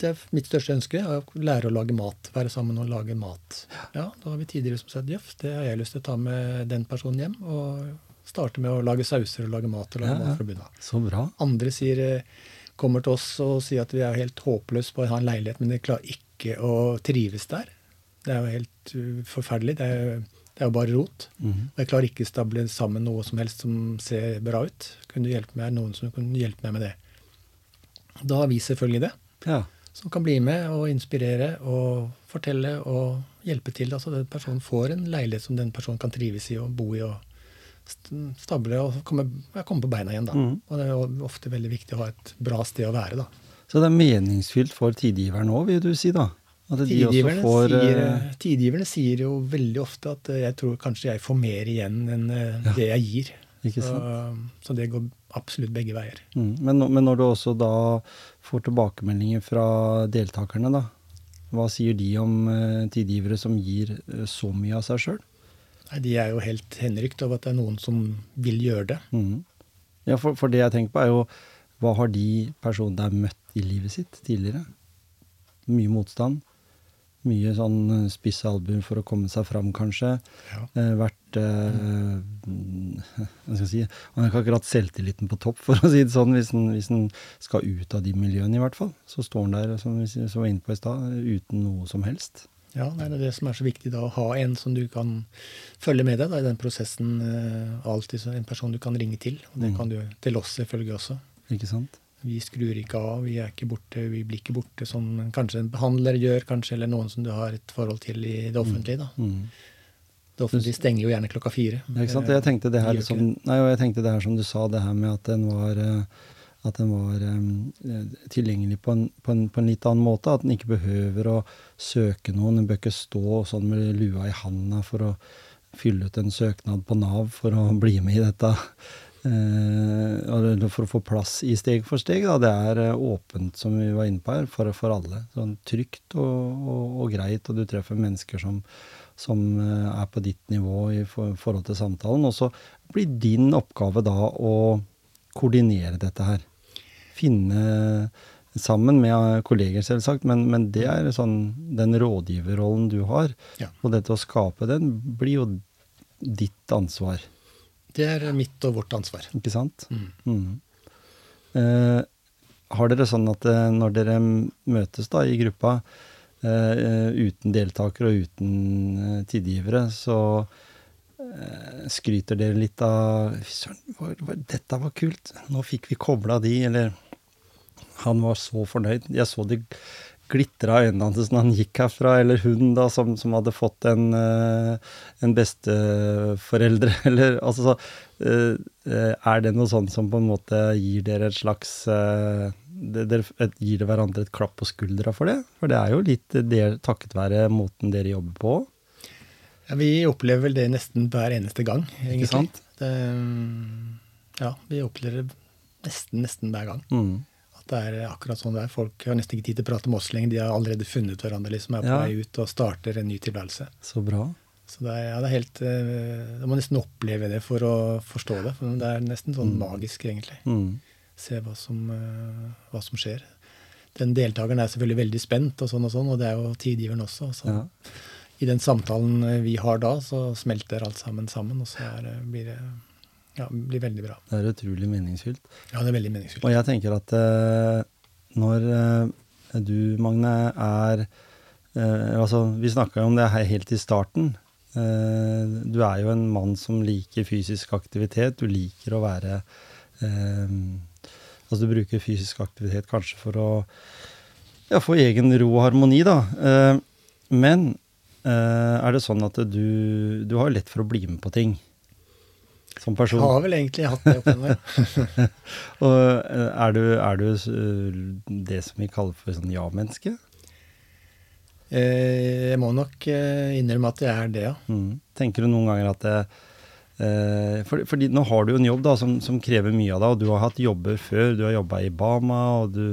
det er mitt største ønske, å lære å lage mat. Være sammen og lage mat. Ja, Da har vi tidligere som sagt jøff, det har jeg lyst til å ta med den personen hjem. Og starte med å lage sauser og lage mat og lage Ja, mat fra bunnen av. Så bra. Andre sier eh, kommer til oss og sier at vi er helt håpløse på å ha en leilighet, men de klarer ikke å trives der. Det er jo helt uh, forferdelig. Det er, det er jo bare rot. Mm. Og jeg klarer ikke å stable sammen noe som helst som ser bra ut. Kunne du hjelpe meg, noen som kunne hjelpe meg med det? Da har vi selvfølgelig det. Ja. Som kan bli med og inspirere og fortelle og hjelpe til. Altså den personen får en leilighet som den personen kan trives i og bo i. og stable og komme, komme, på beina igjen. da. Mm. Og det er ofte veldig viktig å ha et bra sted å være. da. Så det er meningsfylt for tidgiveren òg, vil du si da? Tidgiverne, får sier, eh, tidgiverne sier jo veldig ofte at eh, jeg tror kanskje jeg får mer igjen enn eh, Ja. det jeg gir. Så, sant? så det går absolutt begge veier. Mm. Men, men når du også da får tilbakemeldinger fra deltakerne, da. Hva sier de om tidgivere som gir så mye av seg sjøl? Nei, De er jo helt henrykt over at det er noen som vil gjøre det. Mm. Ja, for, for det jeg tenker på, er jo hva har de personene der møtt i livet sitt tidligere? Mye motstand. Mye sånn eh, spisse albuer for å komme seg fram, kanskje. Ja. Eh, vært eh, Hva skal jeg si Han har ikke akkurat selvtilliten på topp, for å si det sånn, hvis han, hvis han skal ut av de miljøene, i hvert fall. Så står han der, som vi var inne på i stad, uten noe som helst. Ja, Det er det som er så viktig, da, å ha en som du kan følge med deg da, i den prosessen. eh, Alltid en person du kan ringe til. Og det Mm. kan du til oss selvfølgelig også. Ikke sant? Vi skrur ikke av, vi er ikke borte, vi blir ikke borte som kanskje en behandler gjør, kanskje, eller noen som du har et forhold til i det offentlige. da. Mm. Det offentlige stenger jo gjerne klokka fire. Ja, ikke sant? Jeg tenkte det her som, nei, jeg tenkte det her som du sa, det her med at den var, eh, at den var um, tilgjengelig på en, på, en, på en litt annen måte. At den ikke behøver å søke noen. Den bør ikke stå sånn med lua i handa for å fylle ut en søknad på Nav for å bli med i dette. Eh, eller for å få plass i Steg for steg. Da. Det er eh, åpent, som vi var inne på her, for, for alle. Sånn trygt og, og, og greit, og du treffer mennesker som, som er på ditt nivå i for, forhold til samtalen. Og så blir din oppgave da å koordinere dette her. Finne sammen med kolleger, selvsagt, men, men det er sånn den rådgiverrollen du har. Ja. Og dette å skape den blir jo ditt ansvar, Det er mitt og vårt ansvar. ikke sant? Mm. Mm. Eh, har dere sånn at eh, når dere møtes da i gruppa, eh, uten deltakere og uten eh, tidgivere, så eh, skryter dere litt av søren, dette var kult. Nå fikk vi kobla de, eller Han var så fornøyd. Jeg så det glitra øynene hans når han gikk herfra, eller hun da, som, som hadde fått en, eh, en besteforeldre, eller altså så, eh, Er det noe sånt som på en måte gir dere et slags eh, det, dere gir dere hverandre et klapp på skuldra for det? For det er jo litt der, takket være måten dere jobber på. Ja, vi opplever vel det nesten hver eneste gang, egentlig. Ikke sant? Det, ja, vi opplever det nesten, nesten hver gang. Mm. Det er akkurat sånn det er. Folk har nesten ikke tid til å prate med oss lenger. De har allerede funnet hverandre, liksom, er på Ja. vei ut og starter en ny tilværelse. Så bra. Så det er, ja, det er helt Man Du må nesten oppleve det for å forstå det. For det er nesten sånn magisk, egentlig. Mm. Se hva som, eh, hva som skjer. Den deltakeren er selvfølgelig veldig spent, og sånn og sånn, og det er jo tidgiveren også. Så Ja. I den samtalen eh, vi har da, så smelter alt sammen sammen, og så er, blir det ja, blir veldig bra. Det er utrolig meningsfylt. Ja, det er veldig meningsfylt. Og jeg tenker at eh, når eh, du, Magne, er eh, Altså, vi snakka jo om det her helt i starten. Du er jo en mann som liker fysisk aktivitet. Du liker å være Altså, du bruker fysisk aktivitet kanskje for å ja, få egen ro og harmoni, da. Men er det sånn at du Du har lett for å bli med på ting som person? Jeg har vel egentlig hatt det oppi meg. Og eh, er du, er du det som vi kaller for sånn ja-menneske? Eh, Jeg må nok eh, innrømme at jeg er det, ja. Mm. Tenker du noen ganger at det eh, for, fordi nå har du jo en jobb da, som, som krever mye av deg, og du har hatt jobber før. Du har jobba i Bama, og du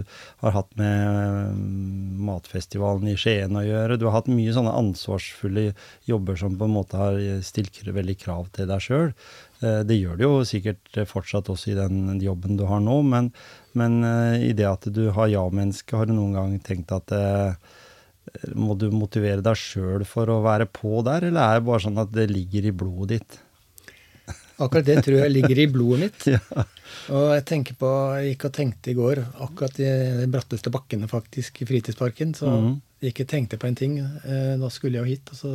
har hatt med mm, matfestivalen i Skien å gjøre. Du har hatt mye sånne ansvarsfulle jobber som på en måte har stilt veldig krav til deg sjøl. Eh, det gjør det jo sikkert fortsatt også i den jobben du har nå, men, men eh, i det at du har ja-menneske, har du noen gang tenkt at eh, må du motivere deg sjøl for å være på der, eller er det bare sånn at det ligger i blodet ditt? Akkurat det tror jeg ligger i blodet mitt. Ja. Og jeg tenker på, jeg gikk og tenkte i går, akkurat i de bratteste bakkene faktisk, i fritidsparken, så jeg gikk og tenkte på en ting. Eh, Da skulle jeg jo hit, og så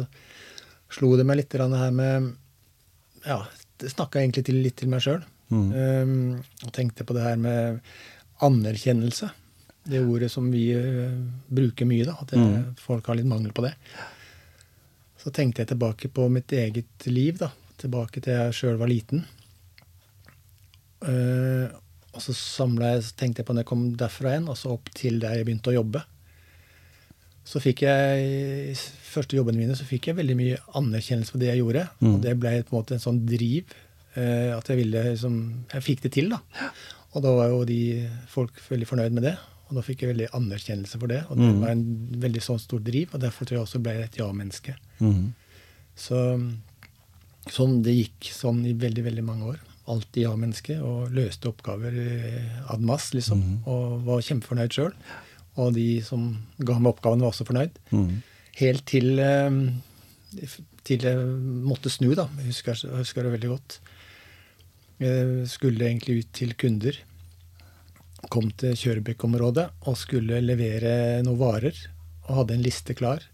slo det meg litt det her med Ja, snakka egentlig til, litt til meg sjøl. Mm. og tenkte på det her med anerkjennelse. Det ordet som vi uh, bruker mye, da. At det, mm. folk har litt mangel på det. Så tenkte jeg tilbake på mitt eget liv, da. Tilbake til jeg sjøl var liten. Uh, og så jeg, så tenkte jeg på når jeg kom derfra igjen, og så opp til der jeg begynte å jobbe. Så fikk jeg, i første jobbene mine så fikk jeg veldig mye anerkjennelse for det jeg gjorde. Mm. Og det ble på en måte en sånn driv. eh, at jeg ville liksom Jeg fikk det til, da. Og da var jo de folk veldig fornøyd med det. Og da fikk jeg veldig anerkjennelse for det. Og det Mm. var en veldig sånn stor driv, og derfor tror jeg også ble jeg et ja-menneske. Mm. Så sånn det gikk sånn i veldig, veldig mange år. Alltid ja-menneske, og løste oppgaver eh, ad mass, liksom. Mhm. Og var kjempefornøyd sjøl. Og de som ga meg oppgaven, var også fornøyd. Mm. Helt til, eh, til jeg måtte snu, da. Jeg husker, jeg husker det veldig godt. Jeg skulle egentlig ut til kunder. Kom til Kjørebekk-området og skulle levere noen varer. Og hadde en liste klar.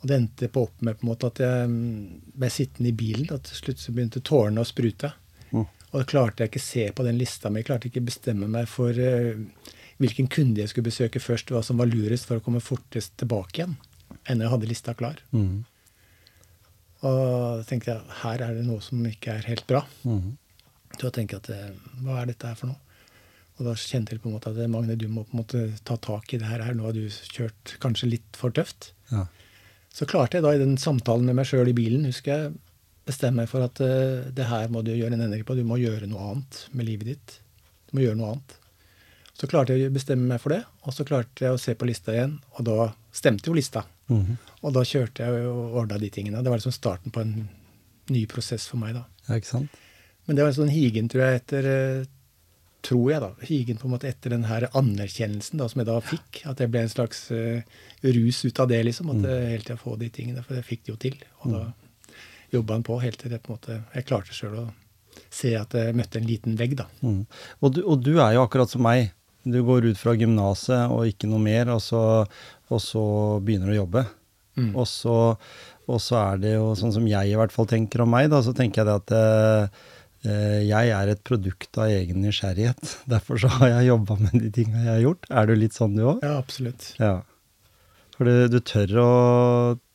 Og det endte på opp med på en måte at jeg mm, ble sittende i bilen. Og til slutt så begynte tårene å sprute. Mm. Og da klarte jeg ikke se på den lista mi. Klarte ikke bestemme meg for eh, hvilken kunde jeg skulle besøke først, hva som var lurest for å komme fortest tilbake igjen. enn jeg hadde lista klar. Mm. Og da tenkte jeg her er det noe som ikke er helt bra. Mm. Så jeg tenker at eh, hva er dette her for noe? Og da kjente jeg på en måte at eh, Magne, du må på en måte ta tak i det her. Nå har du kjørt kanskje litt for tøft. Ja. Så klarte jeg da i den samtalen med meg sjøl i bilen, husker jeg, bestemme meg for at uh, det her må du gjøre en endring på. Du må gjøre noe annet med livet ditt. Du må gjøre noe annet. Så klarte jeg å bestemme meg for det, og så klarte jeg å se på lista igjen, og da stemte jo lista. Mhm. Og da kjørte jeg og ordna de tingene. Det var liksom starten på en ny prosess for meg, da. ja, ikke sant? Men det var en sånn higen, tror jeg, etter eh, Tror jeg, da. Higen på en måte etter den her anerkjennelsen da, som jeg da fikk. At jeg ble en slags uh, rus ut av det, liksom. At Mm. jeg hele tida få de tingene. For jeg fikk det jo til. Og da jobba han på helt til det på en måte Jeg klarte sjøl å se at jeg møtte en liten vegg, da. Mm. Og, du, og du er jo akkurat som meg. Du går ut fra gymnaset og ikke noe mer, og så, og så begynner du å jobbe. Mm. Og så, og så er det jo sånn som jeg i hvert fall tenker om meg, da, så tenker jeg det at eh, eh, jeg er et produkt av egen nysgjerrighet. Derfor så har jeg jobba med de tinga jeg har gjort. Er du litt sånn du òg? Ja, absolutt. Ja. For du, du tør å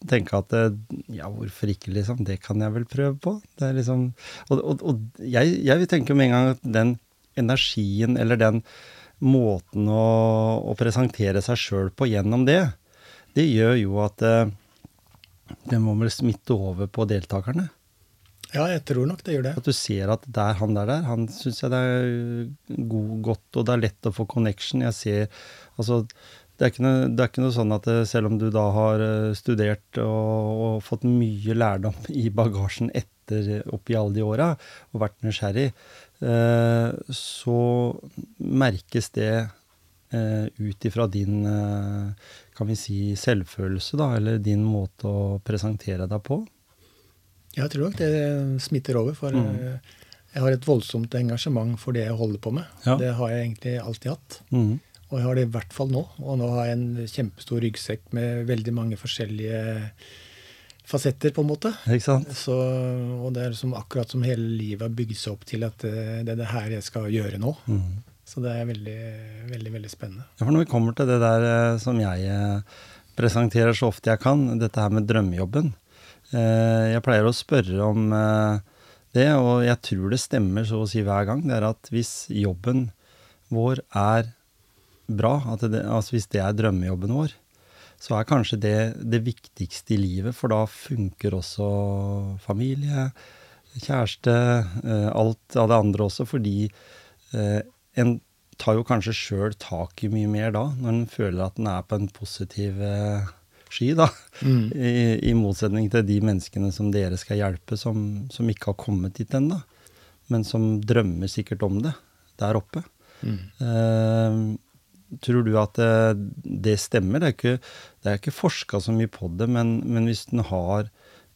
tenke at eh, ja, hvorfor ikke, liksom? Det kan jeg vel prøve på. Det er liksom Og, og, og jeg, jeg vil tenke med en gang at den energien eller den måten å, å presentere seg sjøl på gjennom det, det gjør jo at eh, det må vel smitte over på deltakerne. Ja, jeg tror nok det gjør det. At du ser at der han der, der han syns jeg det er god, godt, og det er lett å få connection. Jeg ser Altså, det er, noe, det er ikke noe, sånn at det, selv om du da har eh, studert og, og fått mye lærdom i bagasjen etter oppi alle de åra, og vært nysgjerrig, eh, så merkes det eh, ut ifra din eh, kan vi si selvfølelse, da, eller din måte å presentere deg på. Jeg tror nok det smitter over. For mm. Eh, jeg har et voldsomt engasjement for det jeg holder på med. Ja. Det har jeg egentlig alltid hatt. Mm. Og jeg har det i hvert fall nå. Og nå har jeg en kjempestor ryggsekk med veldig mange forskjellige fasetter, på en måte. Så, og det er liksom akkurat som hele livet har bygd seg opp til at det, eh, er det her jeg skal gjøre nå. Mm. Så det er veldig, veldig, veldig spennende. Ja, for når vi kommer til det der eh, som jeg eh, presenterer så ofte jeg kan, dette her med drømmejobben. Jeg pleier å spørre om det, og jeg tror det stemmer så å si hver gang. Det er at hvis jobben vår er bra, det, altså hvis det er drømmejobben vår, så er kanskje det det viktigste i livet, for da funker også familie, kjæreste, eh, alt av det andre også, fordi eh, en tar jo kanskje sjøl tak i mye mer da, når en føler at en er på en positiv eh, sky, da. Mm. I, I, motsetning til de menneskene som dere skal hjelpe, som, som ikke har kommet dit ennå, men som drømmer sikkert om det der oppe. Mm. Eh, Tror du at det, det stemmer? Det er ikke, det ikke forska så mye på det, men, men hvis den har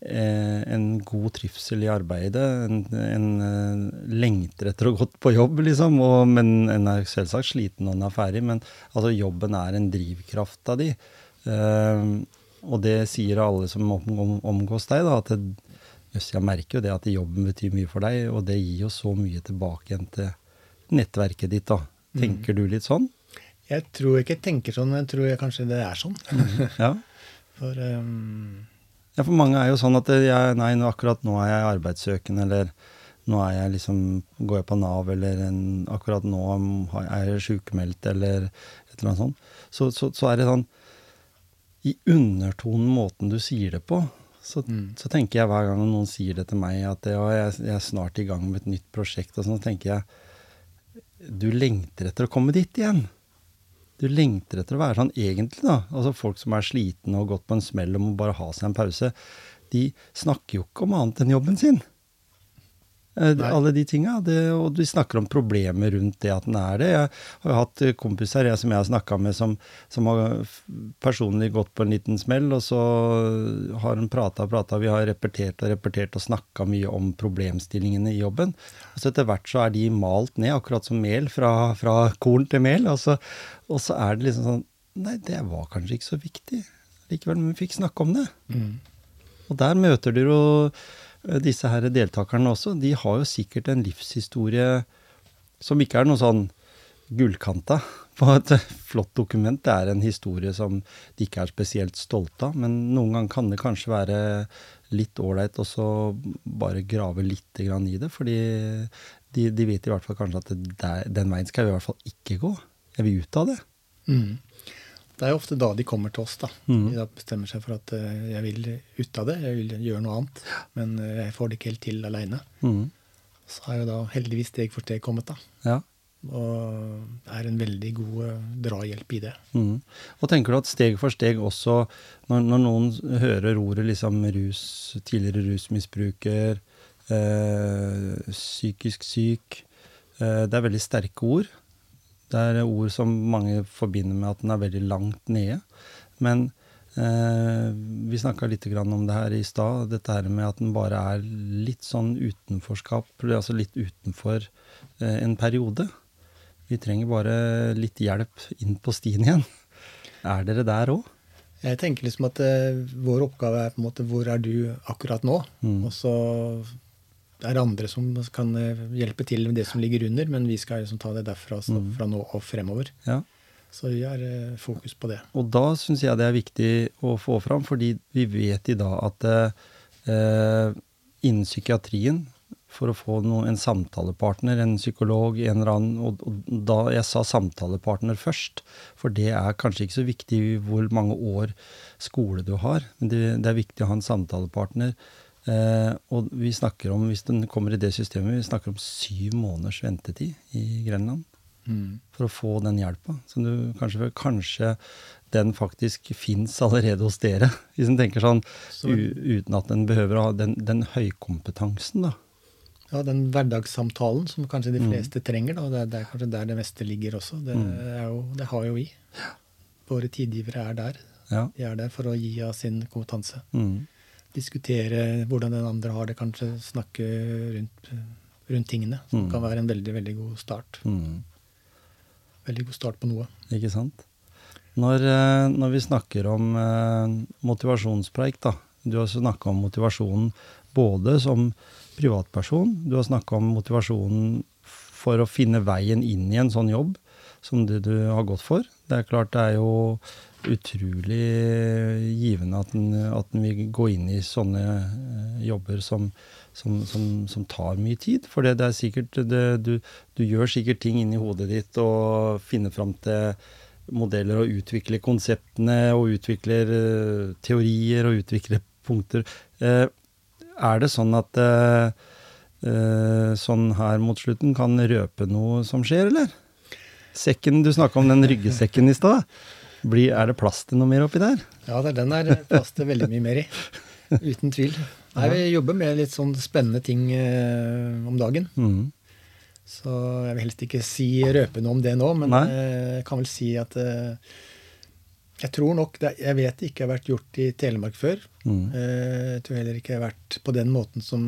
eh, en god trivsel i arbeidet, en, en eh, lengter etter å gå på jobb, liksom, og, men en er selvsagt sliten når en er ferdig, men altså, jobben er en drivkraft av de. Eh, og det sier alle som om, om, omgås deg, da, at det, Jøss, jeg merker jo det at jobben betyr mye for deg, og det gir jo så mye tilbake igjen til nettverket ditt, da. Mm. Tenker mm. du litt sånn? Jeg tror ikke jeg tenker sånn, men jeg tror jeg kanskje det er sånn. Ja. For um, Ja, for mange er jo sånn at jeg, nei, akkurat nå er jeg arbeidssøkende, eller nå er jeg liksom, går jeg på Nav, eller en, akkurat nå er jeg sykemeldt, eller et eller annet sånt. Så, så, så, er det sånn I undertonen måten du sier det på, så, mm. så, tenker jeg hver gang noen sier det til meg, at ja, jeg, jeg, er snart i gang med et nytt prosjekt, og sånn, så tenker jeg du lengter etter å komme dit igjen du lengter etter å være sånn egentlig, da. Altså folk som er slitne og gått på en smell og må bare ha seg en pause. De snakker jo ikke om annet enn jobben sin. Eh, Nei. Alle de tinga. Og de snakker om problemer rundt det at den er det. Jeg har hatt kompiser jeg, som jeg har snakka med, som, som, har personlig gått på en liten smell, og så har en prata og prata. Vi har repetert og repetert og snakka mye om problemstillingene i jobben. Og så etter hvert så er de malt ned, akkurat som mel, fra, fra korn til mel. Og så, og så, er det liksom sånn Nei, det var kanskje ikke så viktig likevel, men vi fikk snakke om det. Mm. Og der møter du jo Eh, disse her deltakerne også, de har jo sikkert en livshistorie som ikke er noe sånn gullkanta på et flott dokument. Det er en historie som de ikke er spesielt stolte av, men noen ganger kan det kanskje være litt ålreit å bare grave litt i det. Fordi de, de, vet i hvert fall kanskje at det, den veien skal vi i hvert fall ikke gå. Jeg vil ut av det. Mm. Det er jo ofte da de kommer til oss. da. Mm. De da bestemmer seg for at uh, jeg vil ut av det, jeg vil gjøre noe annet. Men uh, jeg får det ikke helt til aleine. Mm. Så har jo da heldigvis steg for steg kommet, da. Ja. Og er en veldig god uh, drahjelp i det. Mm. Og tenker du at steg for steg også, når, når noen hører ordet liksom rus, tidligere rusmisbruker, psykisk syk Det er veldig sterke ord. Det er ord som mange forbinder med at den er veldig langt nede. Men eh, vi snakka litt om det her i stad, dette her med at den bare er litt sånn utenforskap, altså litt utenfor eh, en periode. Vi trenger bare litt hjelp inn på stien igjen. Er dere der òg? Jeg tenker liksom at eh, vår oppgave er på en måte hvor er du akkurat nå? Mm. Og så det er andre som kan eh, hjelpe til med det som ligger under, men vi skal liksom ta det derfra så, fra nå og fremover. Ja. Så vi har eh, fokus på det. Og da syns jeg det er viktig å få fram, fordi vi vet i dag at eh, innen psykiatrien for å få noe, en samtalepartner, en psykolog, en eller annen og, og da Jeg sa samtalepartner først, for det er kanskje ikke så viktig hvor mange år skole du har, men det, det er viktig å ha en samtalepartner. Eh, og vi snakker om, hvis den kommer i det systemet, vi snakker om syv måneders ventetid i Grenland for å få den hjelpa. Kanskje, kanskje den faktisk fins allerede hos dere, hvis en tenker sånn Så- u, uten at en behøver å ha den, den høykompetansen, da. Ja, den hverdagssamtalen som kanskje de Mm. fleste trenger, da. Det er, det er kanskje der det meste ligger også. Det, Mm. jo, det har jo vi. Våre tidgivere er der. Ja. De er der for å gi av sin kompetanse. Mm. Diskutere hvordan den andre har det, kanskje snakke rundt, rundt tingene. Som Mm. kan være en veldig, veldig god start. Mm. Veldig god start på noe. Ikke sant? Når, eh, når vi snakker om eh, motivasjonspreik, da. Du har snakka om motivasjonen både som privatperson, du har snakka om motivasjonen for å finne veien inn i en sånn jobb som det du har gått for. Det er klart det er jo utrolig givende at en, at en vil gå inn i sånne eh, jobber som, som, som, som tar mye tid. For det, det er sikkert det, du, du gjør sikkert ting inni hodet ditt og finner fram til modeller og utvikler konseptene og utvikler eh, teorier og utvikler punkter. Eh, er det sånn at sånn her mot slutten kan røpe noe som skjer, eller? Sekken, Du snakka om den ryggesekken i stad. Blir- Er det plass til noe mer oppi der? Ja, det er den er plass til veldig mye mer i. Uten tvil. Nei, vi jobber med litt sånn spennende ting eh, om dagen. Mm. Så jeg vil helst ikke si røpe noe om det nå, men Nei. eh, jeg kan vel si at eh, jeg tror nok det, Jeg vet det ikke har vært gjort i Telemark før. Mm. Eh, Jeg tror heller ikke det har vært på den måten som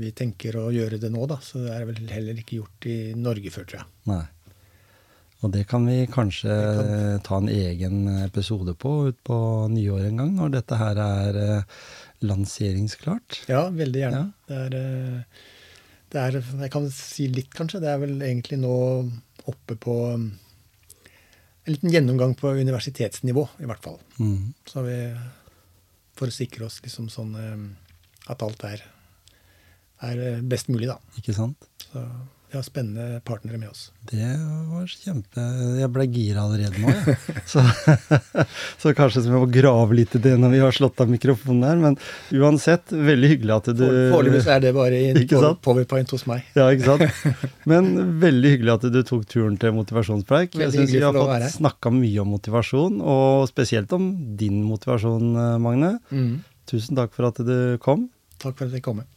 vi tenker å gjøre det nå, da. Så det er vel heller ikke gjort i Norge før, tror jeg. Nei. Og det kan vi kanskje kan. ta en egen episode på ut på nyåret en gang, når dette her er eh, lanseringsklart. Ja, veldig gjerne. Ja. Det, er, eh, det er Jeg kan si litt, kanskje. Det er vel egentlig nå oppe på en liten gjennomgang på universitetsnivå, i hvert fall. Mm. Så vi, for å sikre oss liksom sånn eh, at alt er, er best mulig, da. Ikke sant? Så vi har spennende partnere med oss. Det var kjempe Jeg ble gira allerede nå, jeg. Så, så kanskje vi må grave litt i det når vi har slått av mikrofonen her. Men uansett, veldig hyggelig at du For- Foreløpig er det bare i powerpoint hos meg. Ja, ikke sant? Men veldig hyggelig at du tok turen til motivasjonspreik. Jeg syns vi har fått snakka mye om motivasjon, og spesielt om din motivasjon, Magne. Mm. Tusen takk for at du kom. Takk for at jeg kom. med.